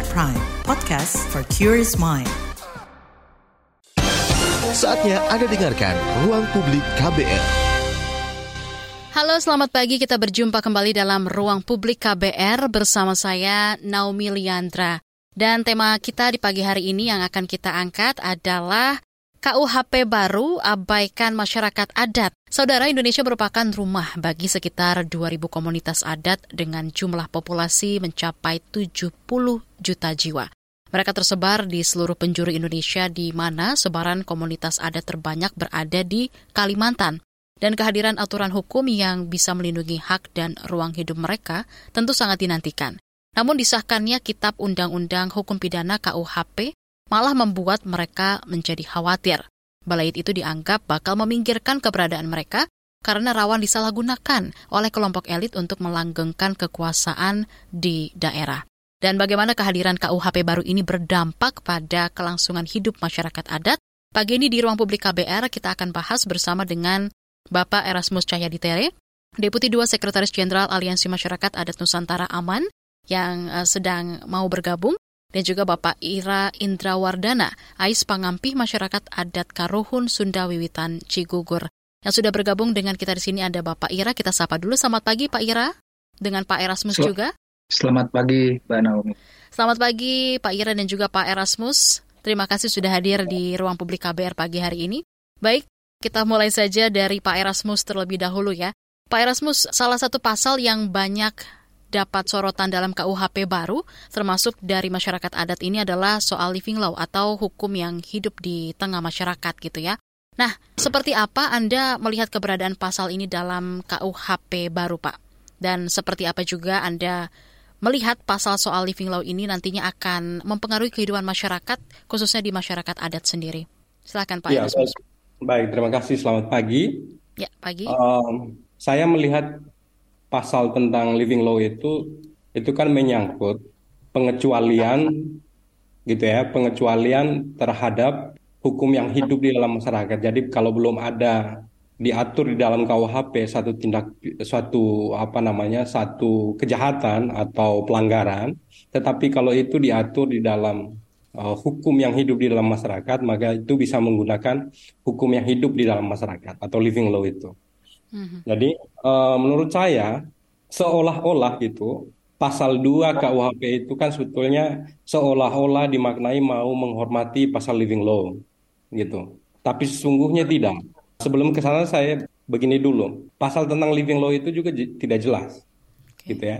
KBR Prime, podcast for curious mind. Saatnya Anda dengarkan Ruang Publik KBR. Halo, selamat pagi. Kita berjumpa kembali dalam Ruang Publik KBR bersama saya Naomi Liandra. Dan tema kita di pagi hari ini yang akan kita angkat adalah KUHP baru abaikan masyarakat adat. Saudara Indonesia merupakan rumah bagi sekitar 2.000 komunitas adat dengan jumlah populasi mencapai 70 juta jiwa. Mereka tersebar di seluruh penjuru Indonesia di mana sebaran komunitas adat terbanyak berada di Kalimantan. Dan kehadiran aturan hukum yang bisa melindungi hak dan ruang hidup mereka tentu sangat dinantikan. Namun disahkannya Kitab Undang-Undang Hukum Pidana KUHP malah membuat mereka menjadi khawatir. Balait itu dianggap bakal meminggirkan keberadaan mereka karena rawan disalahgunakan oleh kelompok elit untuk melanggengkan kekuasaan di daerah. Dan bagaimana kehadiran KUHP baru ini berdampak pada kelangsungan hidup masyarakat adat? Pagi ini di ruang publik KBR kita akan bahas bersama dengan Bapak Erasmus Cahyadi Deputi 2 Sekretaris Jenderal Aliansi Masyarakat Adat Nusantara Aman, yang eh, sedang mau bergabung dan juga Bapak Ira Indrawardana, Ais Pangampih Masyarakat Adat Karuhun Sunda Wiwitan Cigugur. Yang sudah bergabung dengan kita di sini ada Bapak Ira, kita sapa dulu. Selamat pagi Pak Ira, dengan Pak Erasmus Sel juga. Selamat pagi Mbak Naomi. Selamat pagi Pak Ira dan juga Pak Erasmus. Terima kasih sudah hadir di ruang publik KBR pagi hari ini. Baik, kita mulai saja dari Pak Erasmus terlebih dahulu ya. Pak Erasmus, salah satu pasal yang banyak dapat sorotan dalam KUHP baru, termasuk dari masyarakat adat ini adalah soal living law atau hukum yang hidup di tengah masyarakat gitu ya. Nah, seperti apa Anda melihat keberadaan pasal ini dalam KUHP baru, Pak? Dan seperti apa juga Anda melihat pasal soal living law ini nantinya akan mempengaruhi kehidupan masyarakat, khususnya di masyarakat adat sendiri? Silakan Pak. Ya, baik, terima kasih. Selamat pagi. Ya, pagi. Um, saya melihat pasal tentang living law itu itu kan menyangkut pengecualian gitu ya, pengecualian terhadap hukum yang hidup di dalam masyarakat. Jadi kalau belum ada diatur di dalam KUHP satu tindak suatu apa namanya satu kejahatan atau pelanggaran, tetapi kalau itu diatur di dalam uh, hukum yang hidup di dalam masyarakat, maka itu bisa menggunakan hukum yang hidup di dalam masyarakat atau living law itu. Mm-hmm. Jadi uh, menurut saya seolah-olah gitu pasal 2 KUHP itu kan sebetulnya seolah-olah dimaknai mau menghormati pasal living law gitu. Tapi sesungguhnya tidak. Sebelum ke sana saya begini dulu. Pasal tentang living law itu juga tidak jelas. Okay. Gitu ya.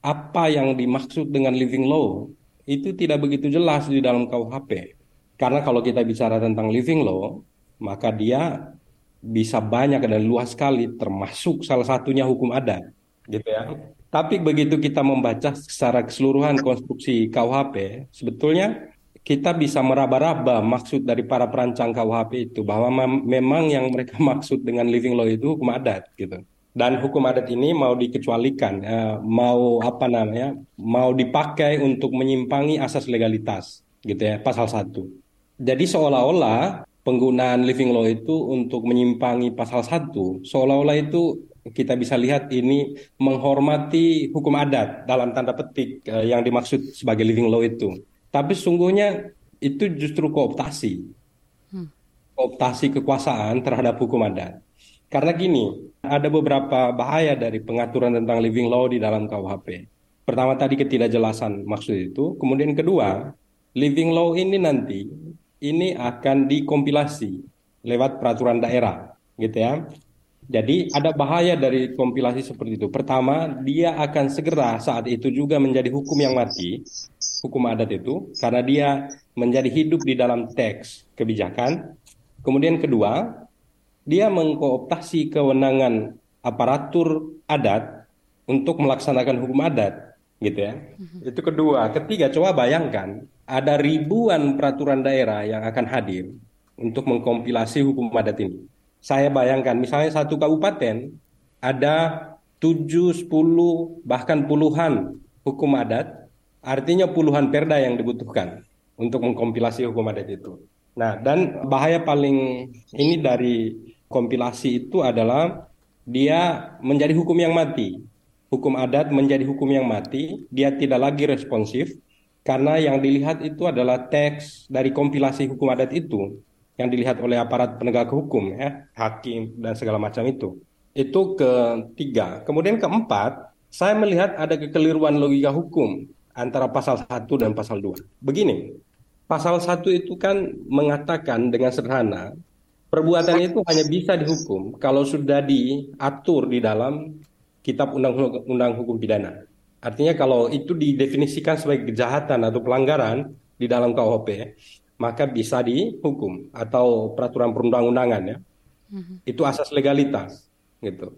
Apa yang dimaksud dengan living law itu tidak begitu jelas di dalam KUHP. Karena kalau kita bicara tentang living law, maka dia bisa banyak dan luas sekali termasuk salah satunya hukum adat gitu ya. Tapi begitu kita membaca secara keseluruhan konstruksi KUHP, sebetulnya kita bisa meraba-raba maksud dari para perancang KUHP itu bahwa memang yang mereka maksud dengan living law itu hukum adat gitu. Dan hukum adat ini mau dikecualikan, eh, mau apa namanya, mau dipakai untuk menyimpangi asas legalitas gitu ya, pasal satu. Jadi seolah-olah penggunaan living law itu untuk menyimpangi pasal 1 seolah-olah itu kita bisa lihat ini menghormati hukum adat dalam tanda petik uh, yang dimaksud sebagai living law itu. Tapi sungguhnya itu justru kooptasi. Hmm. Kooptasi kekuasaan terhadap hukum adat. Karena gini, ada beberapa bahaya dari pengaturan tentang living law di dalam KUHP. Pertama tadi ketidakjelasan maksud itu, kemudian kedua, living law ini nanti ini akan dikompilasi lewat peraturan daerah, gitu ya. Jadi ada bahaya dari kompilasi seperti itu. Pertama, dia akan segera saat itu juga menjadi hukum yang mati, hukum adat itu, karena dia menjadi hidup di dalam teks kebijakan. Kemudian kedua, dia mengkooptasi kewenangan aparatur adat untuk melaksanakan hukum adat gitu ya. Mm-hmm. Itu kedua. Ketiga, coba bayangkan ada ribuan peraturan daerah yang akan hadir untuk mengkompilasi hukum adat ini. Saya bayangkan misalnya satu kabupaten ada tujuh, sepuluh, bahkan puluhan hukum adat, artinya puluhan perda yang dibutuhkan untuk mengkompilasi hukum adat itu. Nah, dan bahaya paling ini dari kompilasi itu adalah dia menjadi hukum yang mati hukum adat menjadi hukum yang mati, dia tidak lagi responsif, Karena yang dilihat itu adalah teks dari kompilasi hukum adat itu yang dilihat oleh aparat penegak hukum ya, hakim dan segala macam itu. Itu ketiga. Kemudian keempat, saya melihat ada kekeliruan logika hukum antara pasal 1 dan pasal 2. Begini, pasal 1 itu kan mengatakan dengan sederhana, perbuatan itu hanya bisa dihukum kalau sudah diatur di dalam kitab undang-undang hukum pidana. Artinya kalau itu didefinisikan sebagai kejahatan atau pelanggaran di dalam KUHP, maka bisa dihukum atau peraturan perundang-undangan ya. Mm-hmm. Itu asas legalitas gitu.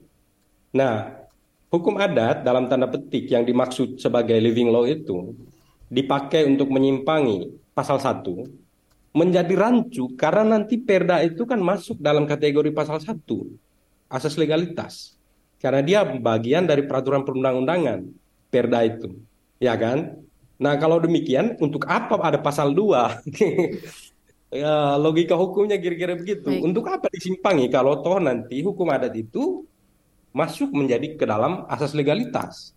Nah, hukum adat dalam tanda petik yang dimaksud sebagai living law itu dipakai untuk menyimpangi pasal 1 menjadi rancu karena nanti perda itu kan masuk dalam kategori pasal 1 asas legalitas. Karena dia bagian dari peraturan perundang-undangan perda itu. Ya kan? Nah, kalau demikian untuk apa ada pasal 2? ya, logika hukumnya kira-kira begitu. Baik. Untuk apa disimpangi kalau toh nanti hukum adat itu masuk menjadi ke dalam asas legalitas.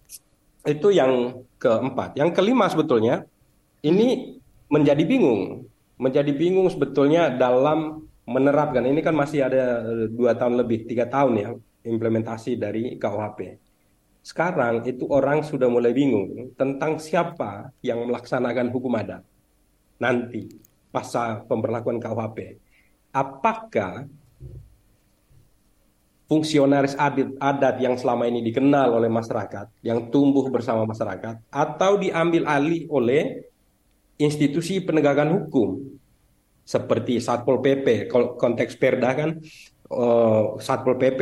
Itu yang keempat. Yang kelima sebetulnya ini menjadi bingung. Menjadi bingung sebetulnya dalam menerapkan. Ini kan masih ada dua tahun lebih, tiga tahun ya implementasi dari KUHP. Sekarang itu orang sudah mulai bingung tentang siapa yang melaksanakan hukum adat nanti pasal pemberlakuan KUHP. Apakah fungsionaris adat, adat yang selama ini dikenal oleh masyarakat, yang tumbuh bersama masyarakat, atau diambil alih oleh institusi penegakan hukum seperti Satpol PP. Konteks Perda kan uh, Satpol PP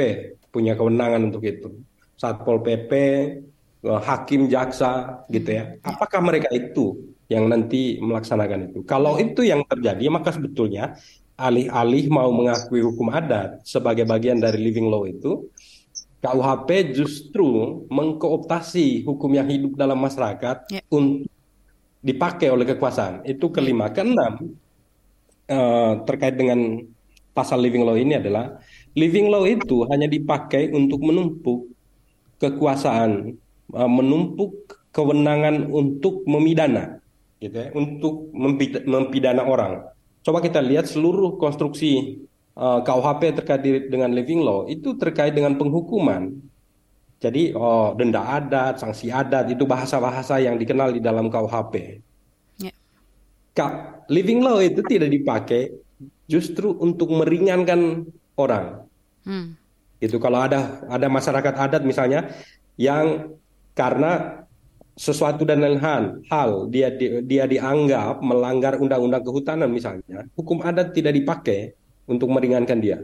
punya kewenangan untuk itu. Satpol PP, eh, hakim, jaksa, gitu ya. Apakah mereka itu yang nanti melaksanakan itu? Kalau itu yang terjadi, maka sebetulnya alih-alih mau mengakui hukum adat sebagai bagian dari living law itu, KUHP justru mengkooptasi hukum yang hidup dalam masyarakat yeah. untuk dipakai oleh kekuasaan. Itu kelima. Keenam, uh, terkait dengan pasal living law ini adalah living law itu hanya dipakai untuk menumpuk kekuasaan uh, menumpuk kewenangan untuk memidana, gitu ya, untuk mempidana orang. Coba kita lihat seluruh konstruksi uh, KUHP terkait dengan living law itu terkait dengan penghukuman. Jadi oh, denda adat, sanksi adat itu bahasa-bahasa yang dikenal di dalam KUHP. Yeah. living law itu tidak dipakai justru untuk meringankan orang. Hmm. Itu kalau ada ada masyarakat adat misalnya yang karena sesuatu dan lain hal, hal dia dia dianggap melanggar undang-undang kehutanan misalnya, hukum adat tidak dipakai untuk meringankan dia.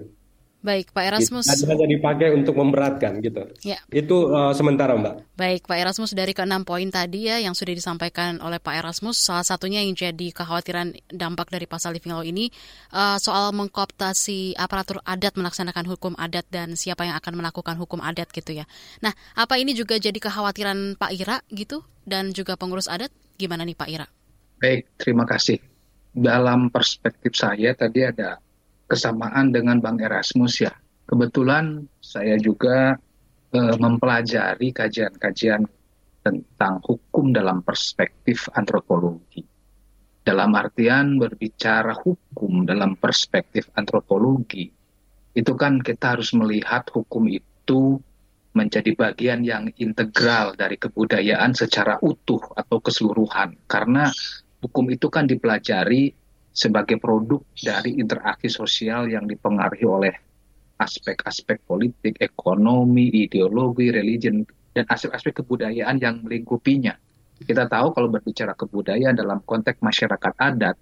Baik, Pak Erasmus. Gitu. Hanya dipakai untuk memberatkan gitu. Ya. Itu uh, sementara, Mbak. Baik, Pak Erasmus dari keenam poin tadi ya yang sudah disampaikan oleh Pak Erasmus, salah satunya yang jadi kekhawatiran dampak dari pasal living law ini uh, soal mengkooptasi aparatur adat melaksanakan hukum adat dan siapa yang akan melakukan hukum adat gitu ya. Nah, apa ini juga jadi kekhawatiran Pak Ira gitu dan juga pengurus adat? Gimana nih Pak Ira? Baik, terima kasih. Dalam perspektif saya tadi ada kesamaan dengan Bang Erasmus ya. Kebetulan saya juga eh, mempelajari kajian-kajian tentang hukum dalam perspektif antropologi. Dalam artian berbicara hukum dalam perspektif antropologi, itu kan kita harus melihat hukum itu menjadi bagian yang integral dari kebudayaan secara utuh atau keseluruhan. Karena hukum itu kan dipelajari sebagai produk dari interaksi sosial yang dipengaruhi oleh aspek-aspek politik, ekonomi, ideologi, religion, dan aspek-aspek kebudayaan yang melingkupinya. Kita tahu kalau berbicara kebudayaan dalam konteks masyarakat adat,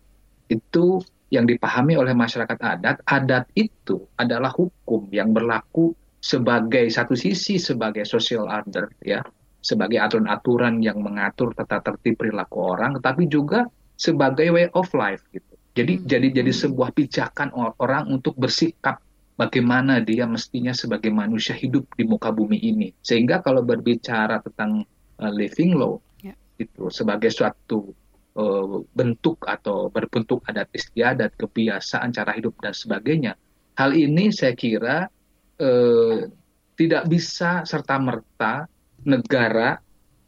itu yang dipahami oleh masyarakat adat, adat itu adalah hukum yang berlaku sebagai satu sisi sebagai social order ya, sebagai aturan-aturan yang mengatur tata tertib perilaku orang, tapi juga sebagai way of life gitu. Jadi hmm. jadi jadi sebuah pijakan orang untuk bersikap bagaimana dia mestinya sebagai manusia hidup di muka bumi ini. Sehingga kalau berbicara tentang uh, living law yeah. itu sebagai suatu uh, bentuk atau berbentuk adat istiadat, kebiasaan cara hidup dan sebagainya. Hal ini saya kira uh, tidak bisa serta merta negara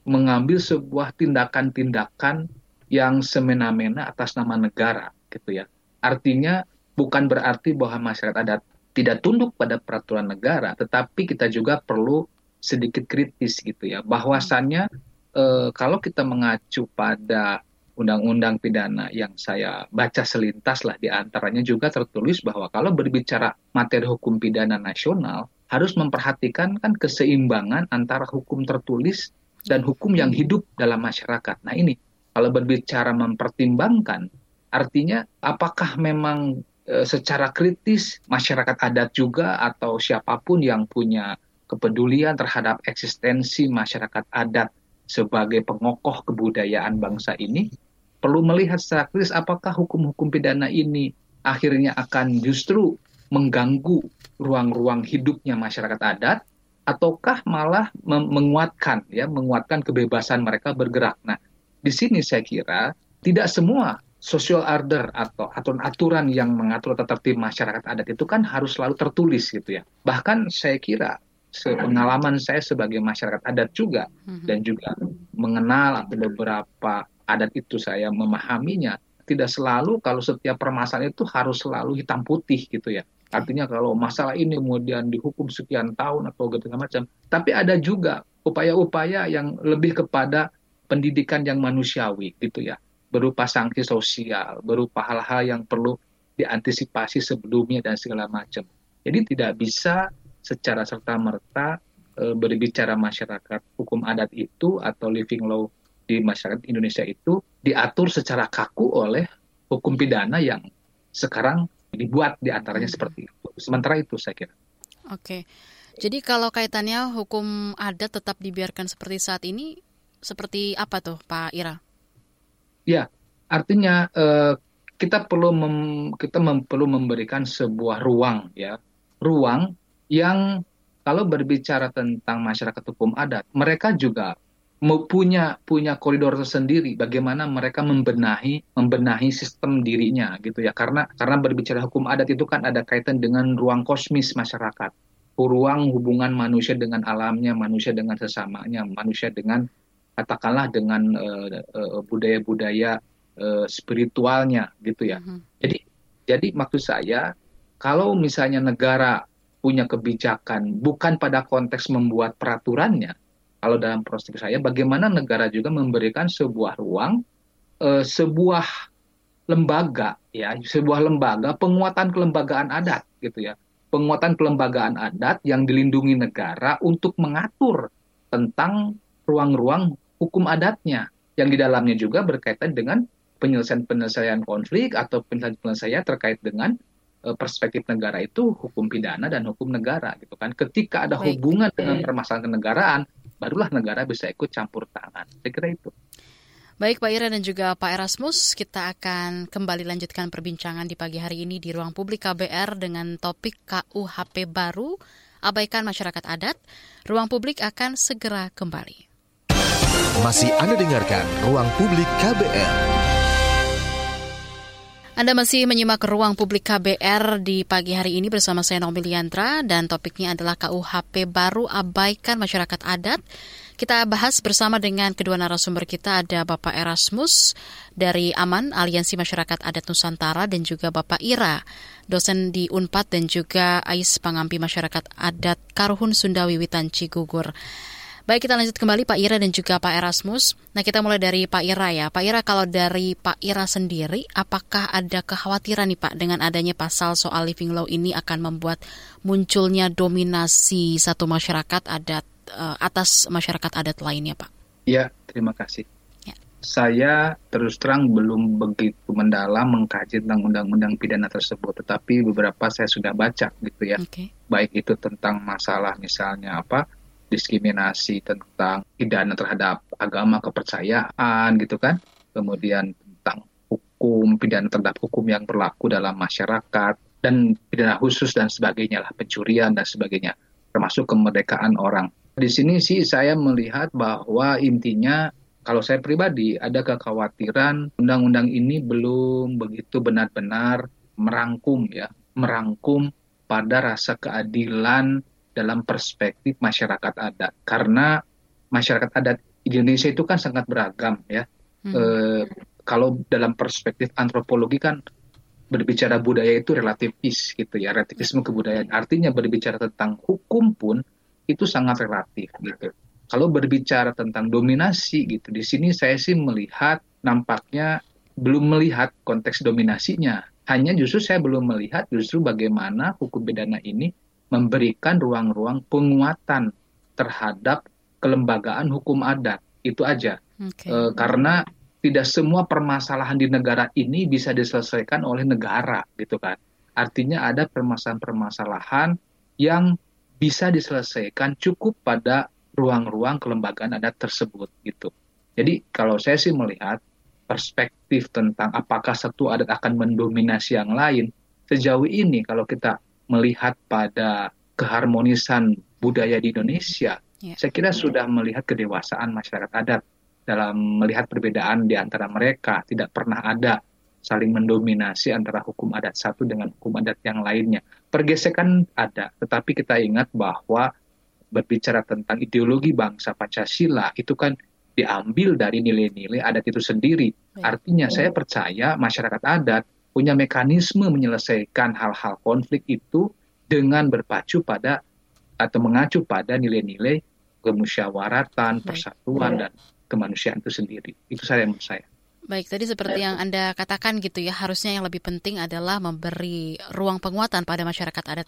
mengambil sebuah tindakan-tindakan yang semena-mena atas nama negara gitu ya. Artinya bukan berarti bahwa masyarakat adat tidak tunduk pada peraturan negara, tetapi kita juga perlu sedikit kritis gitu ya. Bahwasannya eh, kalau kita mengacu pada undang-undang pidana yang saya baca selintas lah di antaranya juga tertulis bahwa kalau berbicara materi hukum pidana nasional harus memperhatikan kan keseimbangan antara hukum tertulis dan hukum yang hidup dalam masyarakat. Nah ini kalau berbicara mempertimbangkan, artinya apakah memang e, secara kritis masyarakat adat juga atau siapa pun yang punya kepedulian terhadap eksistensi masyarakat adat sebagai pengokoh kebudayaan bangsa ini perlu melihat secara kritis apakah hukum-hukum pidana ini akhirnya akan justru mengganggu ruang-ruang hidupnya masyarakat adat ataukah malah menguatkan ya menguatkan kebebasan mereka bergerak. Nah, di sini saya kira tidak semua social order atau aturan-aturan yang mengatur tata tertib masyarakat adat itu kan harus selalu tertulis gitu ya. Bahkan saya kira pengalaman saya sebagai masyarakat adat juga mm-hmm. dan juga mengenal beberapa adat itu saya memahaminya tidak selalu kalau setiap permasalahan itu harus selalu hitam putih gitu ya. Artinya kalau masalah ini kemudian dihukum sekian tahun atau segala macam, tapi ada juga upaya-upaya yang lebih kepada pendidikan yang manusiawi gitu ya berupa sanksi sosial berupa hal-hal yang perlu diantisipasi sebelumnya dan segala macam jadi tidak bisa secara serta merta e, berbicara masyarakat hukum adat itu atau living law di masyarakat Indonesia itu diatur secara kaku oleh hukum pidana yang sekarang dibuat di antaranya hmm. seperti itu sementara itu saya kira oke jadi kalau kaitannya hukum adat tetap dibiarkan seperti saat ini seperti apa tuh Pak Ira? Ya, artinya eh, kita perlu mem, kita mem, perlu memberikan sebuah ruang ya, ruang yang kalau berbicara tentang masyarakat hukum adat, mereka juga punya punya koridor tersendiri bagaimana mereka membenahi membenahi sistem dirinya gitu ya. Karena karena berbicara hukum adat itu kan ada kaitan dengan ruang kosmis masyarakat. Ruang hubungan manusia dengan alamnya manusia dengan sesamanya manusia dengan katakanlah dengan budaya-budaya uh, uh, spiritualnya gitu ya. Mm-hmm. Jadi jadi maksud saya kalau misalnya negara punya kebijakan bukan pada konteks membuat peraturannya, kalau dalam proses saya bagaimana negara juga memberikan sebuah ruang uh, sebuah lembaga ya, sebuah lembaga penguatan kelembagaan adat gitu ya. Penguatan kelembagaan adat yang dilindungi negara untuk mengatur tentang ruang-ruang hukum adatnya yang di dalamnya juga berkaitan dengan penyelesaian-penyelesaian konflik atau penyelesaian-penyelesaian terkait dengan uh, perspektif negara itu hukum pidana dan hukum negara gitu kan. Ketika ada Baik. hubungan dengan permasalahan kenegaraan, barulah negara bisa ikut campur tangan. Saya kira itu. Baik Pak Ira dan juga Pak Erasmus, kita akan kembali lanjutkan perbincangan di pagi hari ini di ruang publik KBR dengan topik KUHP baru, abaikan masyarakat adat. Ruang publik akan segera kembali. Masih Anda dengarkan Ruang Publik KBR. Anda masih menyimak ruang publik KBR di pagi hari ini bersama saya Naomi Liantra dan topiknya adalah KUHP baru abaikan masyarakat adat. Kita bahas bersama dengan kedua narasumber kita ada Bapak Erasmus dari Aman Aliansi Masyarakat Adat Nusantara dan juga Bapak Ira dosen di Unpad dan juga Ais Pangampi Masyarakat Adat Karuhun Sunda Wiwitan Cigugur. Baik, kita lanjut kembali Pak Ira dan juga Pak Erasmus. Nah, kita mulai dari Pak Ira ya. Pak Ira, kalau dari Pak Ira sendiri, apakah ada kekhawatiran nih Pak dengan adanya pasal soal living law ini akan membuat munculnya dominasi satu masyarakat adat uh, atas masyarakat adat lainnya, Pak? Ya, terima kasih. Ya. Saya terus terang belum begitu mendalam mengkaji tentang undang-undang pidana tersebut, tetapi beberapa saya sudah baca gitu ya. Okay. Baik itu tentang masalah misalnya apa diskriminasi tentang pidana terhadap agama kepercayaan gitu kan. Kemudian tentang hukum pidana terhadap hukum yang berlaku dalam masyarakat dan pidana khusus dan sebagainya lah pencurian dan sebagainya termasuk kemerdekaan orang. Di sini sih saya melihat bahwa intinya kalau saya pribadi ada kekhawatiran undang-undang ini belum begitu benar-benar merangkum ya merangkum pada rasa keadilan dalam perspektif masyarakat adat karena masyarakat adat Indonesia itu kan sangat beragam ya hmm. e, kalau dalam perspektif antropologi kan berbicara budaya itu relativis gitu ya, relativisme kebudayaan. Artinya berbicara tentang hukum pun itu sangat relatif gitu. Kalau berbicara tentang dominasi gitu, di sini saya sih melihat nampaknya belum melihat konteks dominasinya. Hanya justru saya belum melihat justru bagaimana hukum pidana ini memberikan ruang-ruang penguatan terhadap kelembagaan hukum adat. Itu aja. Okay. E, karena tidak semua permasalahan di negara ini bisa diselesaikan oleh negara gitu kan. Artinya ada permasalahan-permasalahan yang bisa diselesaikan cukup pada ruang-ruang kelembagaan adat tersebut gitu. Jadi kalau saya sih melihat perspektif tentang apakah satu adat akan mendominasi yang lain, sejauh ini kalau kita melihat pada keharmonisan budaya di Indonesia, yeah. saya kira sudah melihat kedewasaan masyarakat adat dalam melihat perbedaan di antara mereka. Tidak pernah ada saling mendominasi antara hukum adat satu dengan hukum adat yang lainnya. Pergesekan ada, tetapi kita ingat bahwa berbicara tentang ideologi bangsa Pancasila itu kan diambil dari nilai-nilai adat itu sendiri. Artinya saya percaya masyarakat adat punya mekanisme menyelesaikan hal-hal konflik itu dengan berpacu pada atau mengacu pada nilai-nilai kemusyawaratan, persatuan dan kemanusiaan itu sendiri. Itu saya menurut saya. Baik, tadi seperti yang Anda katakan gitu ya, harusnya yang lebih penting adalah memberi ruang penguatan pada masyarakat adat.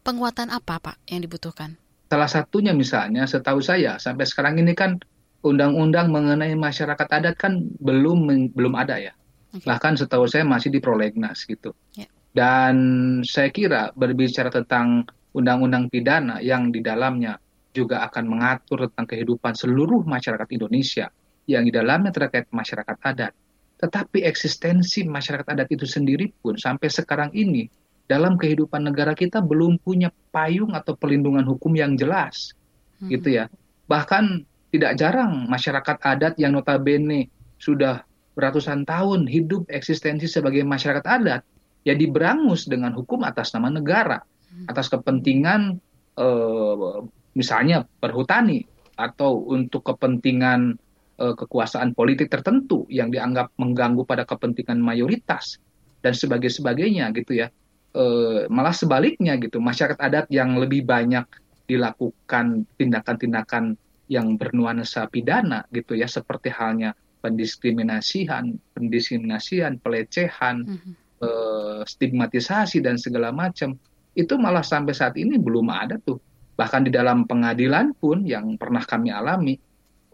Penguatan apa Pak yang dibutuhkan? Salah satunya misalnya, setahu saya sampai sekarang ini kan undang-undang mengenai masyarakat adat kan belum belum ada ya. Okay. Bahkan setahu saya masih di prolegnas gitu. Yeah. Dan saya kira berbicara tentang undang-undang pidana yang di dalamnya juga akan mengatur tentang kehidupan seluruh masyarakat Indonesia yang di dalamnya terkait masyarakat adat. Tetapi eksistensi masyarakat adat itu sendiri pun sampai sekarang ini dalam kehidupan negara kita belum punya payung atau pelindungan hukum yang jelas. Hmm. Gitu ya. Bahkan tidak jarang masyarakat adat yang notabene sudah beratusan tahun hidup eksistensi sebagai masyarakat adat ya diberangus dengan hukum atas nama negara, hmm. atas kepentingan eh, misalnya perhutani atau untuk kepentingan uh, kekuasaan politik tertentu yang dianggap mengganggu pada kepentingan mayoritas dan sebagai sebagainya gitu ya uh, malah sebaliknya gitu masyarakat adat yang lebih banyak dilakukan tindakan-tindakan yang bernuansa pidana gitu ya seperti halnya pendiskriminasian, pendiskriminasian, pelecehan, mm -hmm. uh, stigmatisasi dan segala macam itu malah sampai saat ini belum ada tuh Bahkan di dalam pengadilan pun yang pernah kami alami,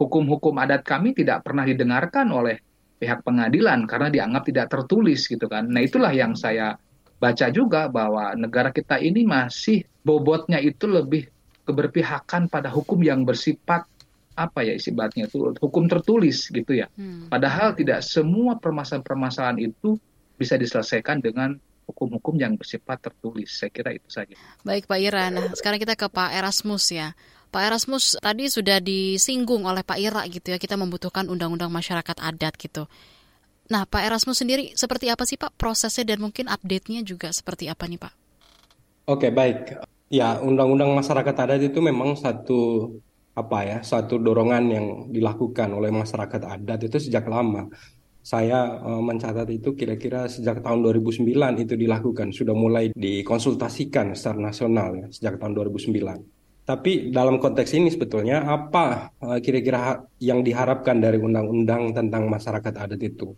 hukum-hukum adat kami tidak pernah didengarkan oleh pihak pengadilan karena dianggap tidak tertulis gitu kan. Nah itulah yang saya baca juga bahwa negara kita ini masih bobotnya itu lebih keberpihakan pada hukum yang bersifat apa ya istilahnya itu hukum tertulis gitu ya. Hmm. Padahal tidak semua permasalahan-permasalahan itu bisa diselesaikan dengan hukum-hukum yang bersifat tertulis. Saya kira itu saja. Baik Pak Ira, nah sekarang kita ke Pak Erasmus ya. Pak Erasmus tadi sudah disinggung oleh Pak Ira gitu ya, kita membutuhkan undang-undang masyarakat adat gitu. Nah Pak Erasmus sendiri seperti apa sih Pak prosesnya dan mungkin update-nya juga seperti apa nih Pak? Oke baik, ya undang-undang masyarakat adat itu memang satu apa ya satu dorongan yang dilakukan oleh masyarakat adat itu sejak lama saya uh, mencatat itu kira-kira sejak tahun 2009 itu dilakukan, sudah mulai dikonsultasikan secara nasional ya, sejak tahun 2009. Tapi dalam konteks ini sebetulnya apa uh, kira-kira yang diharapkan dari undang-undang tentang masyarakat adat itu?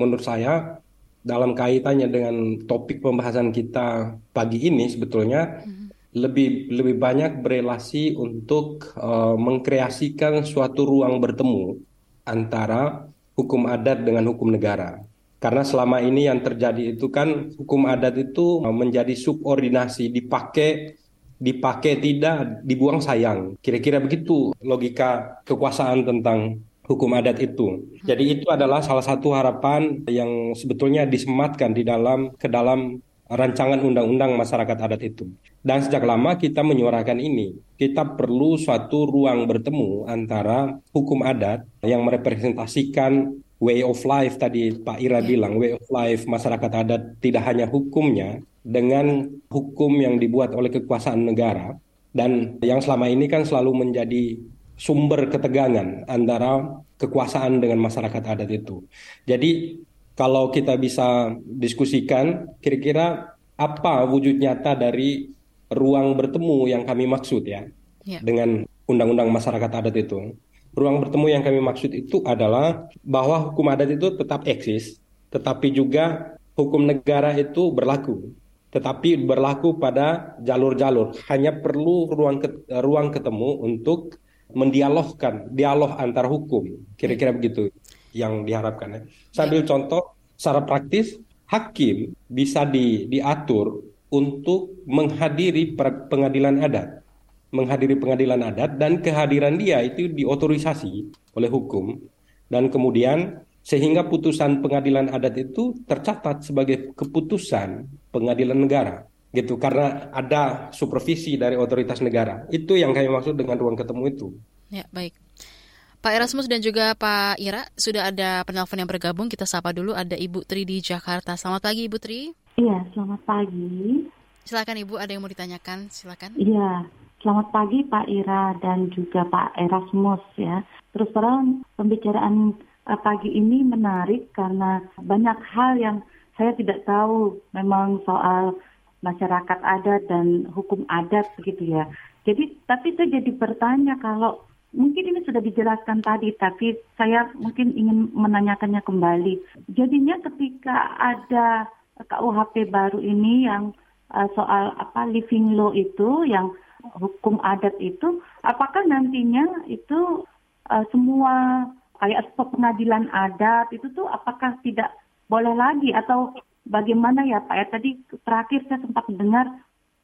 Menurut saya dalam kaitannya dengan topik pembahasan kita pagi ini sebetulnya hmm. Lebih lebih banyak berelasi untuk uh, mengkreasikan suatu ruang bertemu antara hukum adat dengan hukum negara. Karena selama ini yang terjadi itu kan hukum adat itu menjadi subordinasi, dipakai dipakai tidak, dibuang sayang. Kira-kira begitu logika kekuasaan tentang hukum adat itu. Jadi itu adalah salah satu harapan yang sebetulnya disematkan di dalam ke dalam rancangan undang-undang masyarakat adat itu. Dan sejak lama kita menyuarakan ini. Kita perlu suatu ruang bertemu antara hukum adat yang merepresentasikan way of life tadi Pak Ira bilang, way of life masyarakat adat tidak hanya hukumnya dengan hukum yang dibuat oleh kekuasaan negara dan yang selama ini kan selalu menjadi sumber ketegangan antara kekuasaan dengan masyarakat adat itu. Jadi kalau kita bisa diskusikan kira-kira apa wujud nyata dari ruang bertemu yang kami maksud ya, ya. dengan undang-undang masyarakat adat itu. Ruang bertemu yang kami maksud itu adalah bahwa hukum adat itu tetap eksis, tetapi juga hukum negara itu berlaku tetapi berlaku pada jalur-jalur. Hanya perlu ruang ruang ketemu untuk mendialogkan dialog antar hukum kira-kira begitu yang diharapkan ya. Sambil contoh secara praktis hakim bisa di, diatur untuk menghadiri pengadilan adat menghadiri pengadilan adat dan kehadiran dia itu diotorisasi oleh hukum dan kemudian sehingga putusan pengadilan adat itu tercatat sebagai keputusan pengadilan negara gitu karena ada supervisi dari otoritas negara. Itu yang kami maksud dengan ruang ketemu itu. Ya, baik. Pak Erasmus dan juga Pak Ira, sudah ada penelpon yang bergabung. Kita sapa dulu ada Ibu Tri di Jakarta. Selamat pagi Ibu Tri. Iya, selamat pagi. Silakan Ibu, ada yang mau ditanyakan? Silakan. Iya, selamat pagi Pak Ira dan juga Pak Erasmus ya. Terus terang pembicaraan eh, pagi ini menarik karena banyak hal yang saya tidak tahu memang soal masyarakat adat dan hukum adat begitu ya. Jadi tapi saya jadi bertanya kalau mungkin ini sudah dijelaskan tadi tapi saya mungkin ingin menanyakannya kembali. Jadinya ketika ada KUHP baru ini yang uh, soal apa living law itu yang hukum adat itu apakah nantinya itu uh, semua kayak pengadilan adat itu tuh apakah tidak boleh lagi atau bagaimana ya Pak ya tadi terakhir saya sempat dengar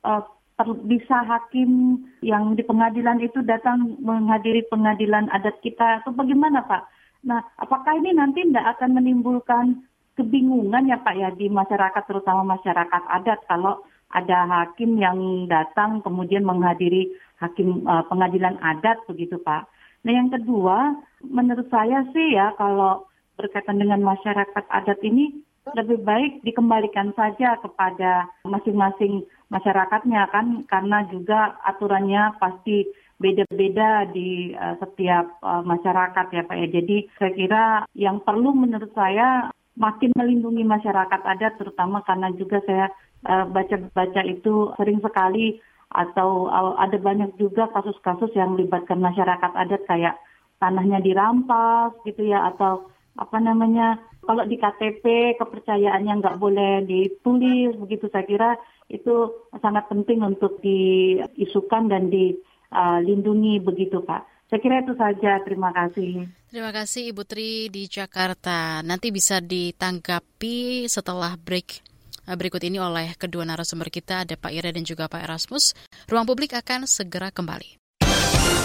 uh, bisa hakim yang di pengadilan itu datang menghadiri pengadilan adat kita atau bagaimana Pak? Nah, apakah ini nanti tidak akan menimbulkan kebingungan ya Pak ya di masyarakat terutama masyarakat adat kalau ada hakim yang datang kemudian menghadiri hakim uh, pengadilan adat begitu Pak. Nah, yang kedua, menurut saya sih ya kalau berkaitan dengan masyarakat adat ini lebih baik dikembalikan saja kepada masing-masing masyarakatnya kan karena juga aturannya pasti beda-beda di uh, setiap uh, masyarakat ya Pak ya. Jadi saya kira yang perlu menurut saya makin melindungi masyarakat adat terutama karena juga saya uh, baca-baca itu sering sekali atau uh, ada banyak juga kasus-kasus yang melibatkan masyarakat adat kayak tanahnya dirampas gitu ya atau apa namanya kalau di KTP kepercayaannya nggak boleh ditulis begitu saya kira itu sangat penting untuk diisukan dan dilindungi begitu Pak. Saya kira itu saja. Terima kasih. Terima kasih Ibu Tri di Jakarta. Nanti bisa ditanggapi setelah break eh, berikut ini oleh kedua narasumber kita ada Pak Ira dan juga Pak Erasmus. Ruang publik akan segera kembali.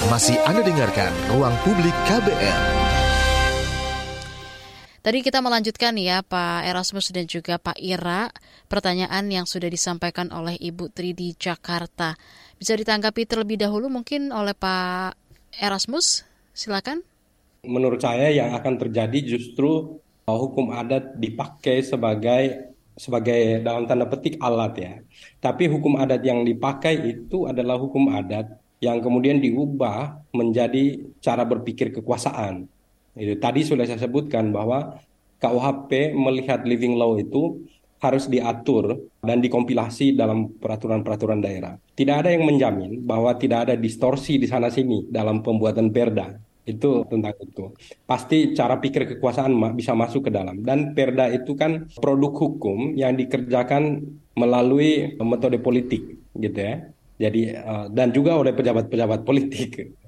Masih Anda dengarkan Ruang Publik KBR. Tadi kita melanjutkan ya Pak Erasmus dan juga Pak Ira pertanyaan yang sudah disampaikan oleh Ibu Tri di Jakarta. Bisa ditanggapi terlebih dahulu mungkin oleh Pak Erasmus, silakan. Menurut saya yang akan terjadi justru uh, hukum adat dipakai sebagai sebagai dalam tanda petik alat ya. Tapi hukum adat yang dipakai itu adalah hukum adat yang kemudian diubah menjadi cara berpikir kekuasaan. Itu tadi sudah saya sebutkan bahwa KUHP melihat living law itu harus diatur dan dikompilasi dalam peraturan-peraturan daerah. Tidak ada yang menjamin bahwa tidak ada distorsi di sana sini dalam pembuatan perda. Itu tentang itu. Pasti cara pikir kekuasaan bisa masuk ke dalam. Dan perda itu kan produk hukum yang dikerjakan melalui metode politik, gitu ya. Jadi eh, dan juga oleh pejabat-pejabat politik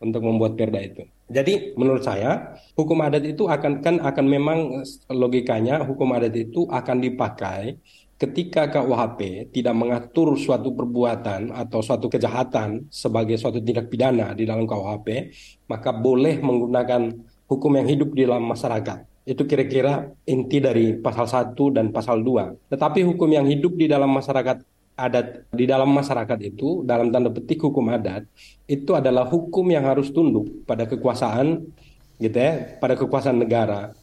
untuk membuat perda itu. Jadi menurut saya hukum adat itu akan kan akan memang logikanya hukum adat itu akan dipakai ketika KUHP tidak mengatur suatu perbuatan atau suatu kejahatan sebagai suatu tindak pidana di dalam KUHP, maka boleh menggunakan hukum yang hidup di dalam masyarakat. Itu kira-kira inti dari pasal 1 dan pasal 2. Tetapi hukum yang hidup di dalam masyarakat adat di dalam masyarakat itu dalam tanda petik hukum adat itu adalah hukum yang harus tunduk pada kekuasaan gitu ya pada kekuasaan negara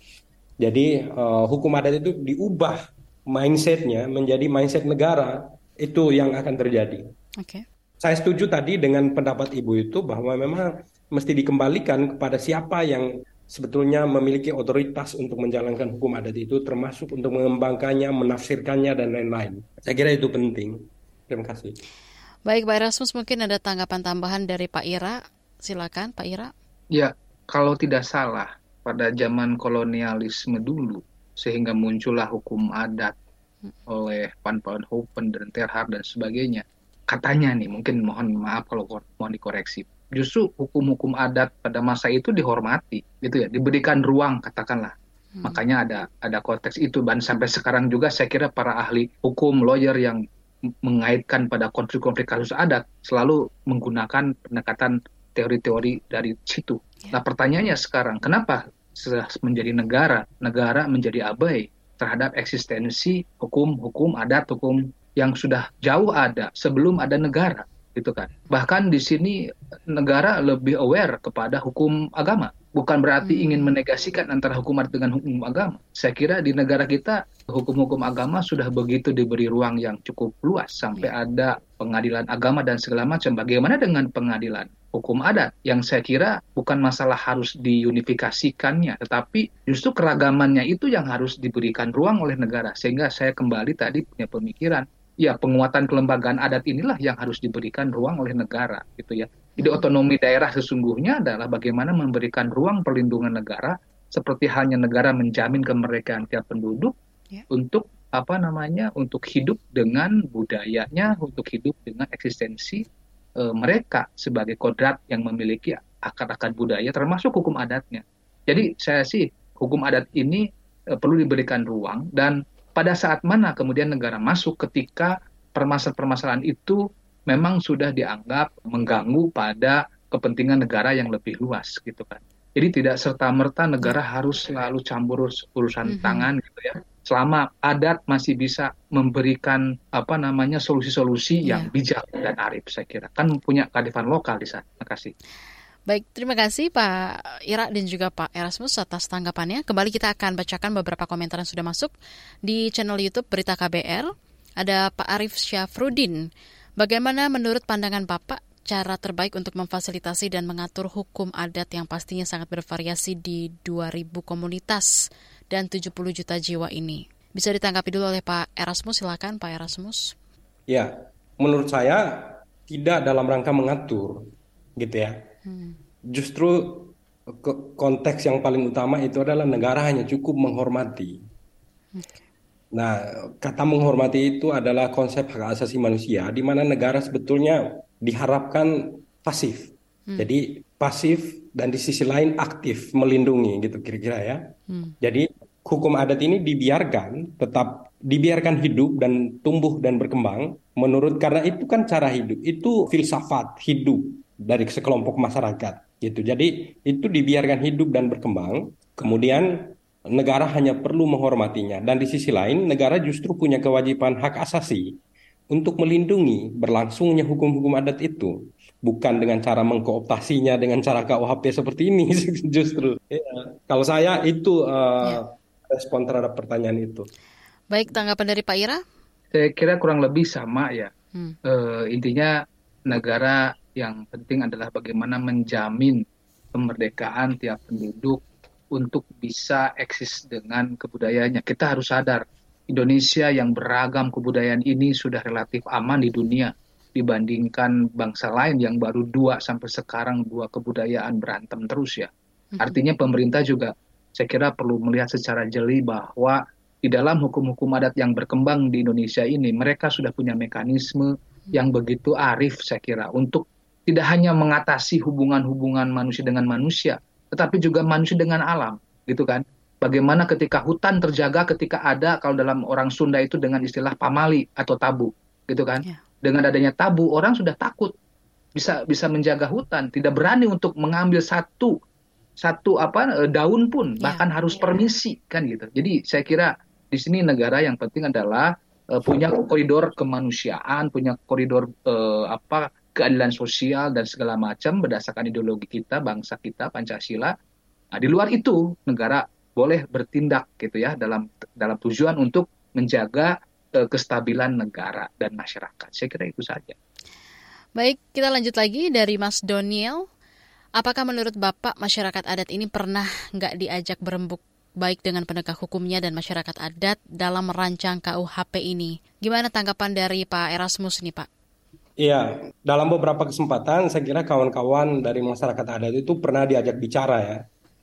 jadi uh, hukum adat itu diubah mindsetnya menjadi mindset negara itu yang akan terjadi. Oke. Okay. Saya setuju tadi dengan pendapat ibu itu bahwa memang mesti dikembalikan kepada siapa yang sebetulnya memiliki otoritas untuk menjalankan hukum adat itu termasuk untuk mengembangkannya, menafsirkannya dan lain-lain. Saya kira itu penting. Terima kasih. Baik, Pak Erasmus mungkin ada tanggapan tambahan dari Pak Ira. Silakan, Pak Ira. Ya, kalau tidak salah pada zaman kolonialisme dulu sehingga muncullah hukum adat oleh Van Hopen dan Terhar dan sebagainya. Katanya nih, mungkin mohon maaf kalau mohon dikoreksi justru hukum-hukum adat pada masa itu dihormati gitu ya diberikan ruang katakanlah hmm. makanya ada ada konteks itu dan sampai sekarang juga saya kira para ahli hukum lawyer yang mengaitkan pada konflik-konflik kasus adat selalu menggunakan pendekatan teori-teori dari situ. Yeah. Nah pertanyaannya sekarang kenapa menjadi negara negara menjadi abai terhadap eksistensi hukum-hukum adat hukum yang sudah jauh ada sebelum ada negara gitu kan. Bahkan di sini negara lebih aware kepada hukum agama. Bukan berarti hmm. ingin menegasikan antara hukum adat dengan hukum agama. Saya kira di negara kita hukum-hukum agama sudah begitu diberi ruang yang cukup luas sampai ya. ada pengadilan agama dan segala macam. Bagaimana dengan pengadilan hukum adat yang saya kira bukan masalah harus diunifikasikannya, tetapi justru keragamannya itu yang harus diberikan ruang oleh negara. Sehingga saya kembali tadi punya pemikiran ya penguatan kelembagaan adat inilah yang harus diberikan ruang oleh negara gitu ya. Jadi hmm. otonomi daerah sesungguhnya adalah bagaimana memberikan ruang perlindungan negara seperti halnya negara menjamin kemerdekaan tiap penduduk yeah. untuk apa namanya untuk hidup dengan budayanya, untuk hidup dengan eksistensi e, mereka sebagai kodrat yang memiliki akar-akar budaya termasuk hukum adatnya. Jadi saya sih hukum adat ini e, perlu diberikan ruang dan pada saat mana kemudian negara masuk ketika permasalahan-permasalahan itu memang sudah dianggap mengganggu pada kepentingan negara yang lebih luas gitu kan. Jadi tidak serta merta negara harus selalu campur urusan mm -hmm. tangan gitu ya. Selama adat masih bisa memberikan apa namanya solusi-solusi yeah. yang bijak dan arif saya kira. Kan punya kearifan lokal di sana. Terima kasih. Baik, terima kasih Pak Ira dan juga Pak Erasmus atas tanggapannya. Kembali kita akan bacakan beberapa komentar yang sudah masuk di channel YouTube Berita KBR. Ada Pak Arif Syafrudin. Bagaimana menurut pandangan Bapak cara terbaik untuk memfasilitasi dan mengatur hukum adat yang pastinya sangat bervariasi di 2000 komunitas dan 70 juta jiwa ini? Bisa ditanggapi dulu oleh Pak Erasmus, silakan Pak Erasmus. Ya, menurut saya tidak dalam rangka mengatur, gitu ya Hmm. Justru konteks yang paling utama itu adalah negara hanya cukup menghormati. Nah, kata menghormati itu adalah konsep hak asasi manusia, di mana negara sebetulnya diharapkan pasif. Hmm. Jadi pasif dan di sisi lain aktif melindungi gitu kira-kira ya. Hmm. Jadi hukum adat ini dibiarkan tetap dibiarkan hidup dan tumbuh dan berkembang menurut karena itu kan cara hidup itu filsafat hidup dari sekelompok masyarakat gitu. Jadi itu dibiarkan hidup dan berkembang. Kemudian negara hanya perlu menghormatinya dan di sisi lain negara justru punya kewajiban hak asasi untuk melindungi berlangsungnya hukum-hukum adat itu bukan dengan cara mengkooptasinya dengan cara KUHP seperti ini justru. Ya. Kalau saya itu uh, ya. respon terhadap pertanyaan itu. Baik, tanggapan dari Pak Ira? Saya kira kurang lebih sama ya. Hmm. Uh, intinya negara yang penting adalah bagaimana menjamin kemerdekaan tiap penduduk untuk bisa eksis dengan kebudayaannya. Kita harus sadar Indonesia yang beragam kebudayaan ini sudah relatif aman di dunia dibandingkan bangsa lain yang baru dua sampai sekarang dua kebudayaan berantem terus ya. Artinya pemerintah juga saya kira perlu melihat secara jeli bahwa di dalam hukum-hukum adat yang berkembang di Indonesia ini mereka sudah punya mekanisme yang begitu arif saya kira untuk tidak hanya mengatasi hubungan-hubungan manusia dengan manusia, tetapi juga manusia dengan alam, gitu kan? Bagaimana ketika hutan terjaga ketika ada kalau dalam orang Sunda itu dengan istilah pamali atau tabu, gitu kan? Yeah. Dengan adanya tabu orang sudah takut bisa bisa menjaga hutan, tidak berani untuk mengambil satu satu apa e, daun pun, yeah. bahkan harus yeah. permisi kan gitu. Jadi saya kira di sini negara yang penting adalah uh, punya koridor kemanusiaan, punya koridor uh, apa keadilan sosial dan segala macam berdasarkan ideologi kita, bangsa kita, Pancasila. Nah, di luar itu negara boleh bertindak gitu ya dalam dalam tujuan untuk menjaga uh, kestabilan negara dan masyarakat. Saya kira itu saja. Baik, kita lanjut lagi dari Mas Doniel. Apakah menurut Bapak masyarakat adat ini pernah nggak diajak berembuk baik dengan penegak hukumnya dan masyarakat adat dalam merancang KUHP ini? Gimana tanggapan dari Pak Erasmus nih Pak? Iya, dalam beberapa kesempatan saya kira kawan-kawan dari masyarakat adat itu pernah diajak bicara ya.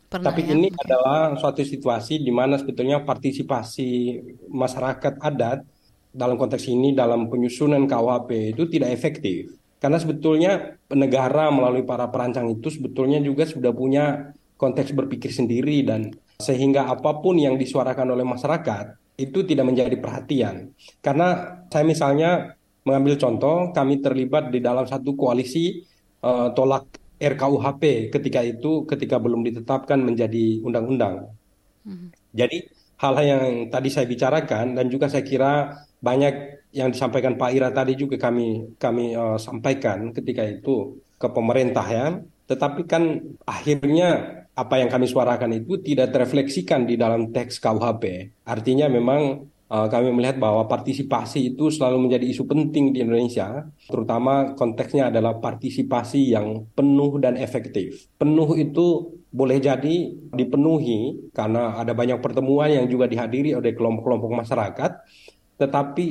Pernah Tapi ya? ini Oke. adalah suatu situasi di mana sebetulnya partisipasi masyarakat adat dalam konteks ini dalam penyusunan KUHP itu tidak efektif. Karena sebetulnya negara melalui para perancang itu sebetulnya juga sudah punya konteks berpikir sendiri dan sehingga apa pun yang disuarakan oleh masyarakat itu tidak menjadi perhatian. Karena saya misalnya mengambil contoh, kami terlibat di dalam satu koalisi eh, tolak RKUHP ketika itu ketika belum ditetapkan menjadi undang-undang. Mhm. Jadi hal-hal yang tadi saya bicarakan dan juga saya kira banyak yang disampaikan Pak Ira tadi juga kami kami eh, sampaikan ketika itu ke pemerintah ya. Tetapi kan akhirnya apa yang kami suarakan itu tidak terefleksikan di dalam teks KUHP. Artinya memang eh, kami melihat bahwa partisipasi itu selalu menjadi isu penting di Indonesia, terutama konteksnya adalah partisipasi yang penuh dan efektif. Penuh itu boleh jadi dipenuhi karena ada banyak pertemuan yang juga dihadiri oleh kelompok-kelompok masyarakat, tetapi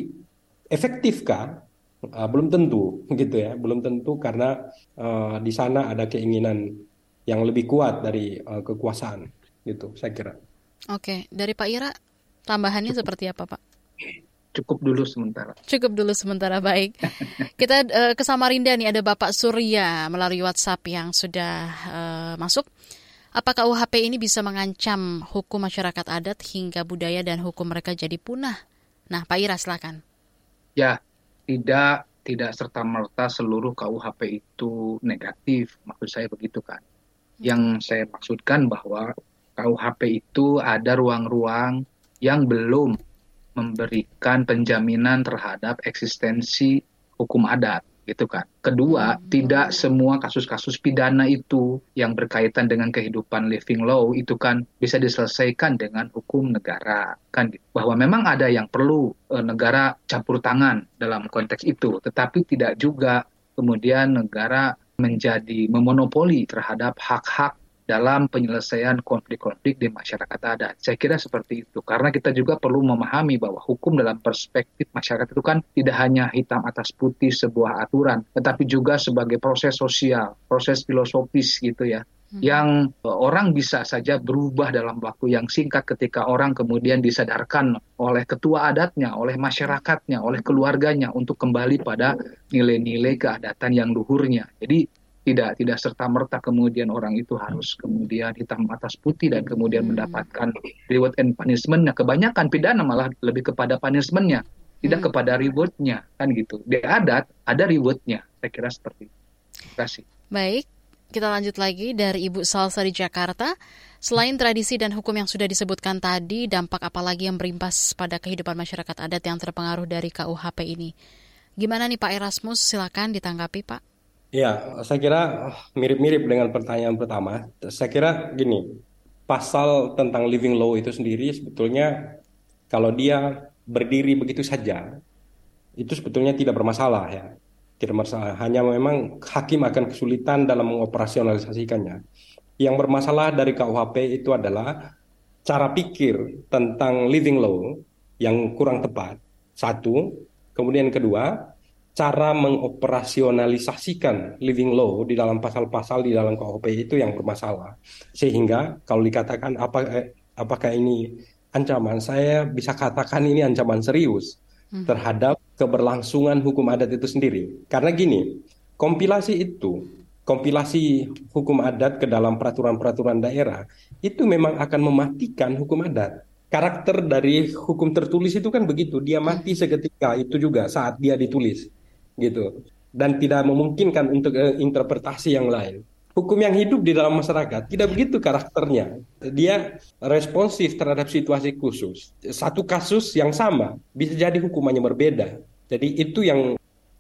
efektifkah? Uh, belum tentu gitu ya, belum tentu karena uh, di sana ada keinginan yang lebih kuat dari uh, kekuasaan gitu, saya kira. Oke, dari Pak Ira tambahannya seperti apa Pak? Cukup dulu sementara. Cukup dulu sementara baik. Kita eh, ke Samarinda nih ada Bapak Surya melalui WhatsApp yang sudah eh, masuk. Apakah UHP ini bisa mengancam hukum masyarakat adat hingga budaya dan hukum mereka jadi punah? Nah, Pak Ira silakan. Ya, tidak tidak serta merta seluruh KUHP itu negatif, maksud saya begitu kan. Yang saya maksudkan bahwa KUHP itu ada ruang-ruang yang belum memberikan penjaminan terhadap eksistensi hukum adat gitu kan. Kedua, tidak semua kasus-kasus pidana itu yang berkaitan dengan kehidupan living law itu kan bisa diselesaikan dengan hukum negara kan gitu. Bahwa memang ada yang perlu eh, negara campur tangan dalam konteks itu, tetapi tidak juga kemudian negara menjadi memonopoli terhadap hak-hak dalam penyelesaian konflik-konflik di masyarakat adat. Saya kira seperti itu. Karena kita juga perlu memahami bahwa hukum dalam perspektif masyarakat itu kan tidak hanya hitam atas putih sebuah aturan, tetapi juga sebagai proses sosial, proses filosofis gitu ya. Yang eh, orang bisa saja berubah dalam waktu yang singkat ketika orang kemudian disadarkan oleh ketua adatnya, oleh masyarakatnya, oleh keluarganya untuk kembali pada nilai-nilai keadatan yang luhurnya. Jadi tidak tidak serta merta kemudian orang itu harus kemudian hitam atas putih dan kemudian Hmm. mendapatkan reward and punishment-nya. Kebanyakan pidana malah lebih kepada punishment-nya, tidak Hmm. kepada reward-nya kan gitu. Di adat ada reward-nya. Saya kira seperti itu. Terima kasih. Baik, kita lanjut lagi dari Ibu Salsa di Jakarta. Selain tradisi dan hukum yang sudah disebutkan tadi, dampak apa lagi yang berimbas pada kehidupan masyarakat adat yang terpengaruh dari KUHP ini? Gimana nih Pak Erasmus? Silakan ditanggapi Pak. Ya, saya kira oh, mirip-mirip dengan pertanyaan pertama. Saya kira gini, pasal tentang living law itu sendiri sebetulnya kalau dia berdiri begitu saja, itu sebetulnya tidak bermasalah ya. Tidak bermasalah, hanya memang hakim akan kesulitan dalam mengoperasionalisasikannya. Yang bermasalah dari KUHP itu adalah cara pikir tentang living law yang kurang tepat. Satu, kemudian kedua, cara mengoperasionalisasikan living law di dalam pasal-pasal di dalam KUHP itu yang bermasalah. Sehingga kalau dikatakan apa eh, apakah ini ancaman, saya bisa katakan ini ancaman serius terhadap keberlangsungan hukum adat itu sendiri. Karena gini, kompilasi itu, kompilasi hukum adat ke dalam peraturan-peraturan daerah itu memang akan mematikan hukum adat. Karakter dari hukum tertulis itu kan begitu, dia mati seketika itu juga saat dia ditulis gitu dan tidak memungkinkan untuk eh, interpretasi yang lain. Hukum yang hidup di dalam masyarakat tidak begitu karakternya. Dia responsif terhadap situasi khusus. Satu kasus yang sama bisa jadi hukumannya berbeda. Jadi itu yang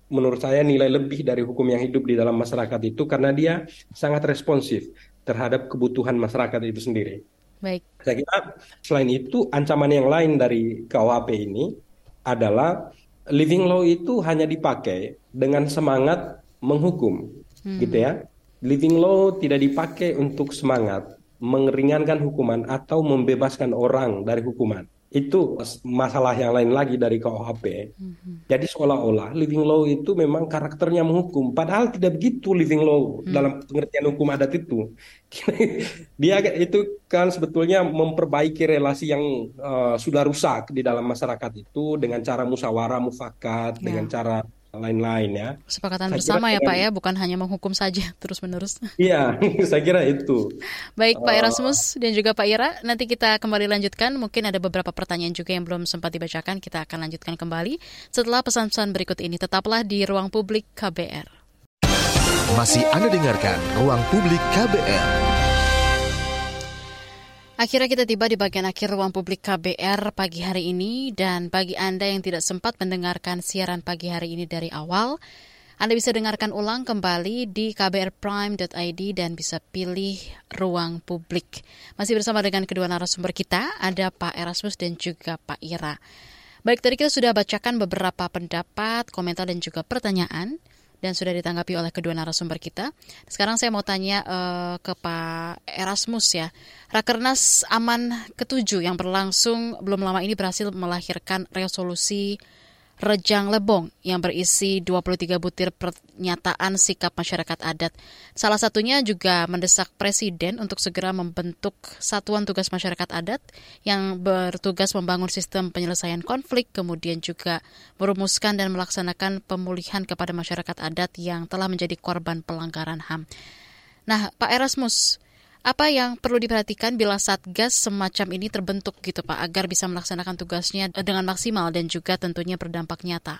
menurut saya nilai lebih dari hukum yang hidup di dalam masyarakat itu karena dia sangat responsif terhadap kebutuhan masyarakat itu sendiri. Baik. Saya kira selain itu ancaman yang lain dari KUHP ini adalah living law itu hanya dipakai dengan semangat menghukum, gitu ya. living law tidak dipakai untuk semangat mengeringankan hukuman atau membebaskan orang dari hukuman itu masalah yang lain lagi dari KUHP. Mm-hmm. Jadi seolah-olah living law itu memang karakternya menghukum, padahal tidak begitu living law mm. dalam pengertian hukum adat itu. Dia itu kan sebetulnya memperbaiki relasi yang uh, sudah rusak di dalam masyarakat itu dengan cara musyawarah mufakat, yeah. dengan cara lain-lain ya. Kesepakatan saya bersama ya Pak ya, bukan hanya menghukum saja terus-menerus. Iya, saya kira itu. Baik Pak Erasmus dan juga Pak Ira, nanti kita kembali lanjutkan. Mungkin ada beberapa pertanyaan juga yang belum sempat dibacakan, kita akan lanjutkan kembali setelah pesan-pesan berikut ini. Tetaplah di Ruang Publik KBR. Masih Anda dengarkan Ruang Publik KBR. Akhirnya kita tiba di bagian akhir ruang publik KBR pagi hari ini dan bagi Anda yang tidak sempat mendengarkan siaran pagi hari ini dari awal, Anda bisa dengarkan ulang kembali di kbrprime.id dan bisa pilih ruang publik. Masih bersama dengan kedua narasumber kita, ada Pak Erasmus dan juga Pak Ira. Baik, tadi kita sudah bacakan beberapa pendapat, komentar, dan juga pertanyaan dan sudah ditanggapi oleh kedua narasumber kita. Sekarang saya mau tanya uh, ke Pak Erasmus ya. Rakernas Aman ketujuh yang berlangsung belum lama ini berhasil melahirkan resolusi Rejang Lebong yang berisi 23 butir pernyataan sikap masyarakat adat. Salah satunya juga mendesak Presiden untuk segera membentuk satuan tugas masyarakat adat yang bertugas membangun sistem penyelesaian konflik, kemudian juga merumuskan dan melaksanakan pemulihan kepada masyarakat adat yang telah menjadi korban pelanggaran HAM. Nah, Pak Erasmus, apa yang perlu diperhatikan bila Satgas semacam ini terbentuk gitu Pak, agar bisa melaksanakan tugasnya dengan maksimal dan juga tentunya berdampak nyata?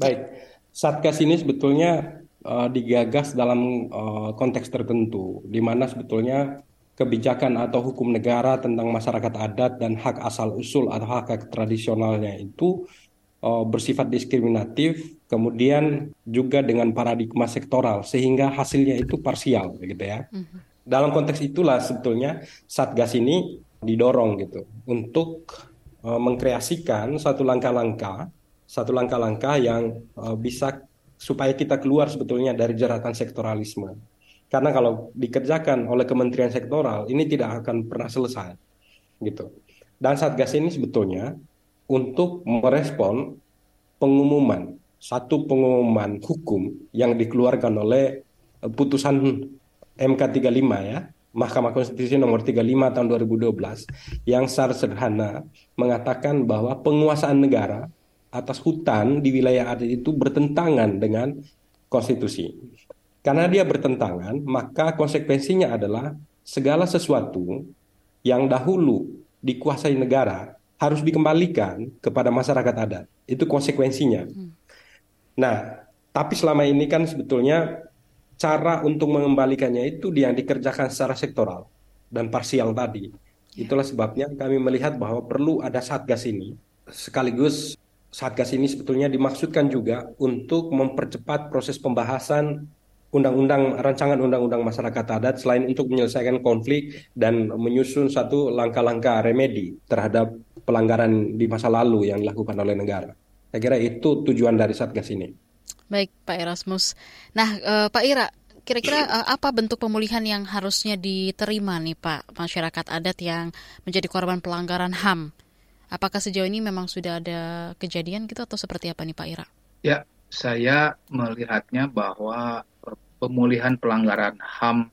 Baik, Satgas ini sebetulnya uh, digagas dalam uh, konteks tertentu, di mana sebetulnya kebijakan atau hukum negara tentang masyarakat adat dan hak asal usul atau hak, -hak tradisionalnya itu uh, bersifat diskriminatif, kemudian juga dengan paradigma sektoral sehingga hasilnya itu parsial, gitu ya. Mm -hmm dalam konteks itulah sebetulnya Satgas ini didorong gitu untuk uh, mengkreasikan satu langkah-langkah satu langkah-langkah yang uh, bisa supaya kita keluar sebetulnya dari jeratan sektoralisme. Karena kalau dikerjakan oleh kementerian sektoral ini tidak akan pernah selesai gitu. Dan Satgas ini sebetulnya untuk merespon pengumuman satu pengumuman hukum yang dikeluarkan oleh eh, putusan MK 35 ya, Mahkamah Konstitusi nomor 35 tahun 2012 yang secara sederhana mengatakan bahwa penguasaan negara atas hutan di wilayah adat itu bertentangan dengan konstitusi. Karena dia bertentangan, maka konsekuensinya adalah segala sesuatu yang dahulu dikuasai negara harus dikembalikan kepada masyarakat adat. Itu konsekuensinya. Hmm. Nah, tapi selama ini kan sebetulnya cara untuk mengembalikannya itu yang dikerjakan secara sektoral dan parsial tadi. Ya. Itulah sebabnya kami melihat bahwa perlu ada satgas ini. Sekaligus satgas ini sebetulnya dimaksudkan juga untuk mempercepat proses pembahasan undang-undang rancangan undang-undang masyarakat adat selain untuk menyelesaikan konflik dan menyusun satu langkah-langkah remedi terhadap pelanggaran di masa lalu yang dilakukan oleh negara. Saya kira itu tujuan dari satgas ini. Baik, Pak Erasmus. Nah, uh, Pak Ira, kira-kira uh, apa bentuk pemulihan yang harusnya diterima nih Pak masyarakat adat yang menjadi korban pelanggaran HAM? Apakah sejauh ini memang sudah ada kejadian gitu atau seperti apa nih Pak Ira? Ya, saya melihatnya bahwa eh, pemulihan pelanggaran HAM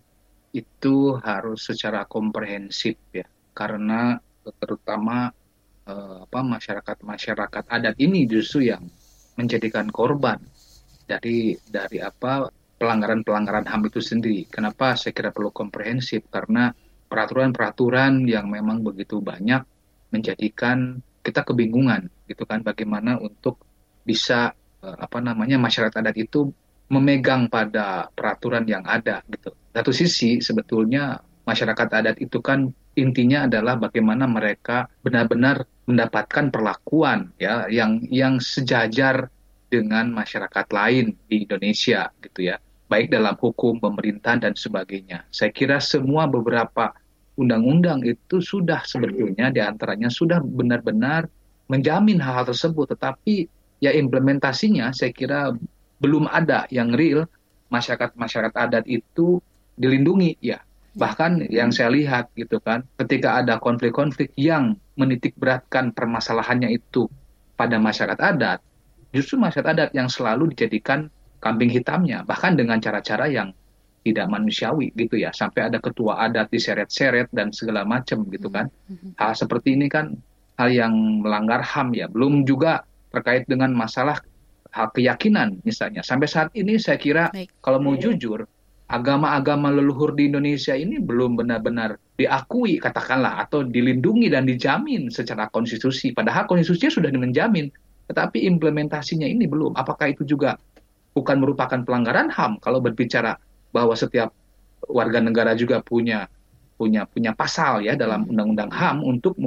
itu harus secara komprehensif ya, karena terutama eh, apa masyarakat masyarakat adat ini justru yang menjadikan korban dari dari apa pelanggaran-pelanggaran HAM itu sendiri. Kenapa saya kira perlu komprehensif? Karena peraturan-peraturan yang memang begitu banyak menjadikan kita kebingungan gitu kan bagaimana untuk bisa eh, apa namanya masyarakat adat itu memegang pada peraturan yang ada gitu. Satu sisi sebetulnya masyarakat adat itu kan intinya adalah bagaimana mereka benar-benar mendapatkan perlakuan ya yang yang sejajar dengan masyarakat lain di Indonesia gitu ya. Baik dalam hukum pemerintahan dan sebagainya. Saya kira semua beberapa undang-undang itu sudah sebetulnya di antaranya sudah benar-benar menjamin hal-hal tersebut. Tetapi ya implementasinya saya kira belum ada yang real. Masyarakat-masyarakat adat itu dilindungi ya. Bahkan yang saya lihat gitu kan, ketika ada konflik-konflik yang menitik beratkan permasalahannya itu pada masyarakat adat, justru masyarakat adat yang selalu dijadikan kambing hitamnya, bahkan dengan cara-cara yang tidak manusiawi gitu ya, sampai ada ketua adat diseret-seret dan segala macam gitu kan. Hal seperti ini kan hal yang melanggar HAM ya, belum juga terkait dengan masalah hak keyakinan misalnya. Sampai saat ini saya kira Baik. kalau mau jujur, agama-agama leluhur di Indonesia ini belum benar-benar diakui katakanlah atau dilindungi dan dijamin secara konstitusi. Padahal konstitusinya sudah menjamin, tetapi implementasinya ini belum. Apakah itu juga bukan merupakan pelanggaran HAM kalau berbicara bahwa setiap warga negara juga punya punya punya pasal ya dalam undang-undang HAM untuk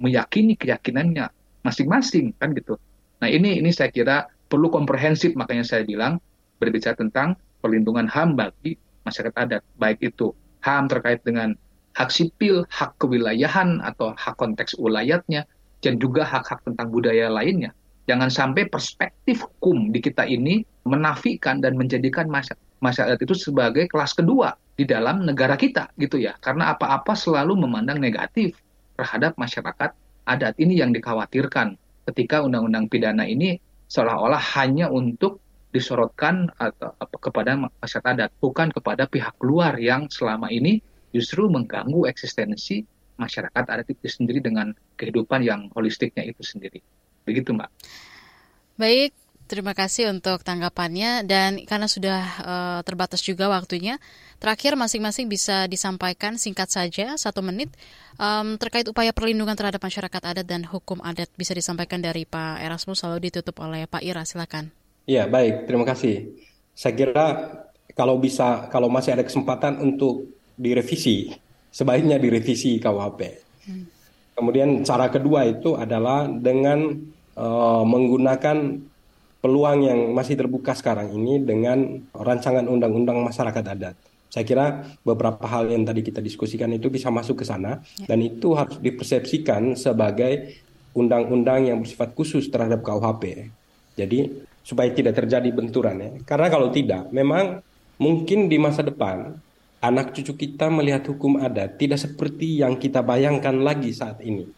meyakini keyakinannya masing-masing kan gitu. Nah ini ini saya kira perlu komprehensif makanya saya bilang berbicara tentang perlindungan HAM bagi masyarakat adat baik itu HAM terkait dengan hak sipil, hak kewilayahan atau hak konteks wilayahnya dan juga hak-hak tentang budaya lainnya. Jangan sampai perspektif hukum di kita ini menafikan dan menjadikan masyarakat itu sebagai kelas kedua di dalam negara kita gitu ya. Karena apa-apa selalu memandang negatif terhadap masyarakat adat. Ini yang dikhawatirkan ketika undang-undang pidana ini seolah-olah hanya untuk disorotkan atau kepada masyarakat adat, bukan kepada pihak luar yang selama ini justru mengganggu eksistensi masyarakat adat itu sendiri dengan kehidupan yang holistiknya itu sendiri. Begitu, Mbak. Baik, terima kasih untuk tanggapannya dan karena sudah eh, terbatas juga waktunya, terakhir masing-masing bisa disampaikan singkat saja satu menit em, terkait upaya perlindungan terhadap masyarakat adat dan hukum adat bisa disampaikan dari Pak Erasmus lalu ditutup oleh Pak Ira, silakan. Iya, baik. Terima kasih. Saya kira kalau bisa, kalau masih ada kesempatan untuk direvisi, sebaiknya direvisi KUHP. Kemudian cara kedua itu adalah dengan eh, menggunakan peluang yang masih terbuka sekarang ini dengan rancangan undang-undang masyarakat adat. Saya kira beberapa hal yang tadi kita diskusikan itu bisa masuk ke sana dan itu harus dipersepsikan sebagai undang-undang yang bersifat khusus terhadap KUHP. Jadi supaya tidak terjadi benturan ya. Karena kalau tidak, memang mungkin di masa depan anak cucu kita melihat hukum adat tidak seperti yang kita bayangkan lagi saat ini.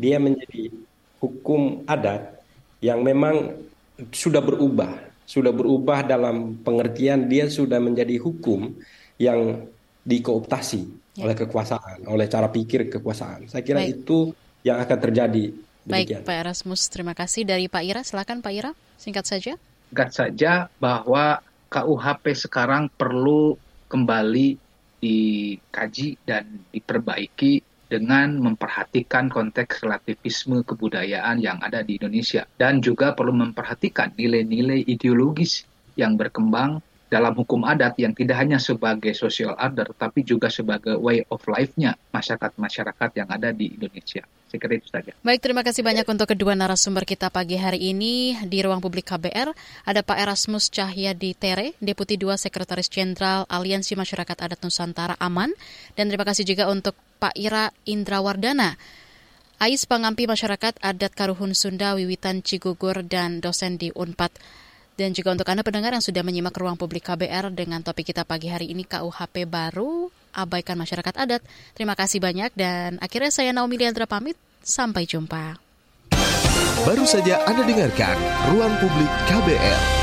Dia menjadi hukum adat yang memang sudah berubah, sudah berubah dalam pengertian dia sudah menjadi hukum yang dikooptasi Ya. oleh kekuasaan, oleh cara pikir kekuasaan. Saya kira Baik. itu yang akan terjadi. Baik, Demikian. Pak Erasmus, terima kasih dari Pak Ira. Silakan Pak Ira, singkat saja. Ingat saja bahwa KUHP sekarang perlu kembali dikaji dan diperbaiki dengan memperhatikan konteks relativisme kebudayaan yang ada di Indonesia. Dan juga perlu memperhatikan nilai-nilai ideologis yang berkembang dalam hukum adat yang tidak hanya sebagai social order tapi juga sebagai way of life-nya masyarakat-masyarakat yang ada di Indonesia. Saya kira itu saja. Baik, terima kasih banyak untuk kedua narasumber kita pagi hari ini di Ruang Publik KBR. Ada Pak Erasmus Cahyadi Tere, Deputi 2 Sekretaris Jenderal Aliansi Masyarakat Adat Nusantara Aman. Dan terima kasih juga untuk Pak Ira Indrawardana, AIS Pangampi Masyarakat Adat Karuhun Sunda Wiwitan Cigugur dan dosen di UNPAD. Dan juga untuk Anda pendengar yang sudah menyimak Ruang Publik KBR dengan topik kita pagi hari ini KUHP baru, abaikan masyarakat adat. Terima kasih banyak dan akhirnya saya Naomi Liandra pamit. Sampai jumpa. Baru saja Anda dengarkan Ruang Publik KBR.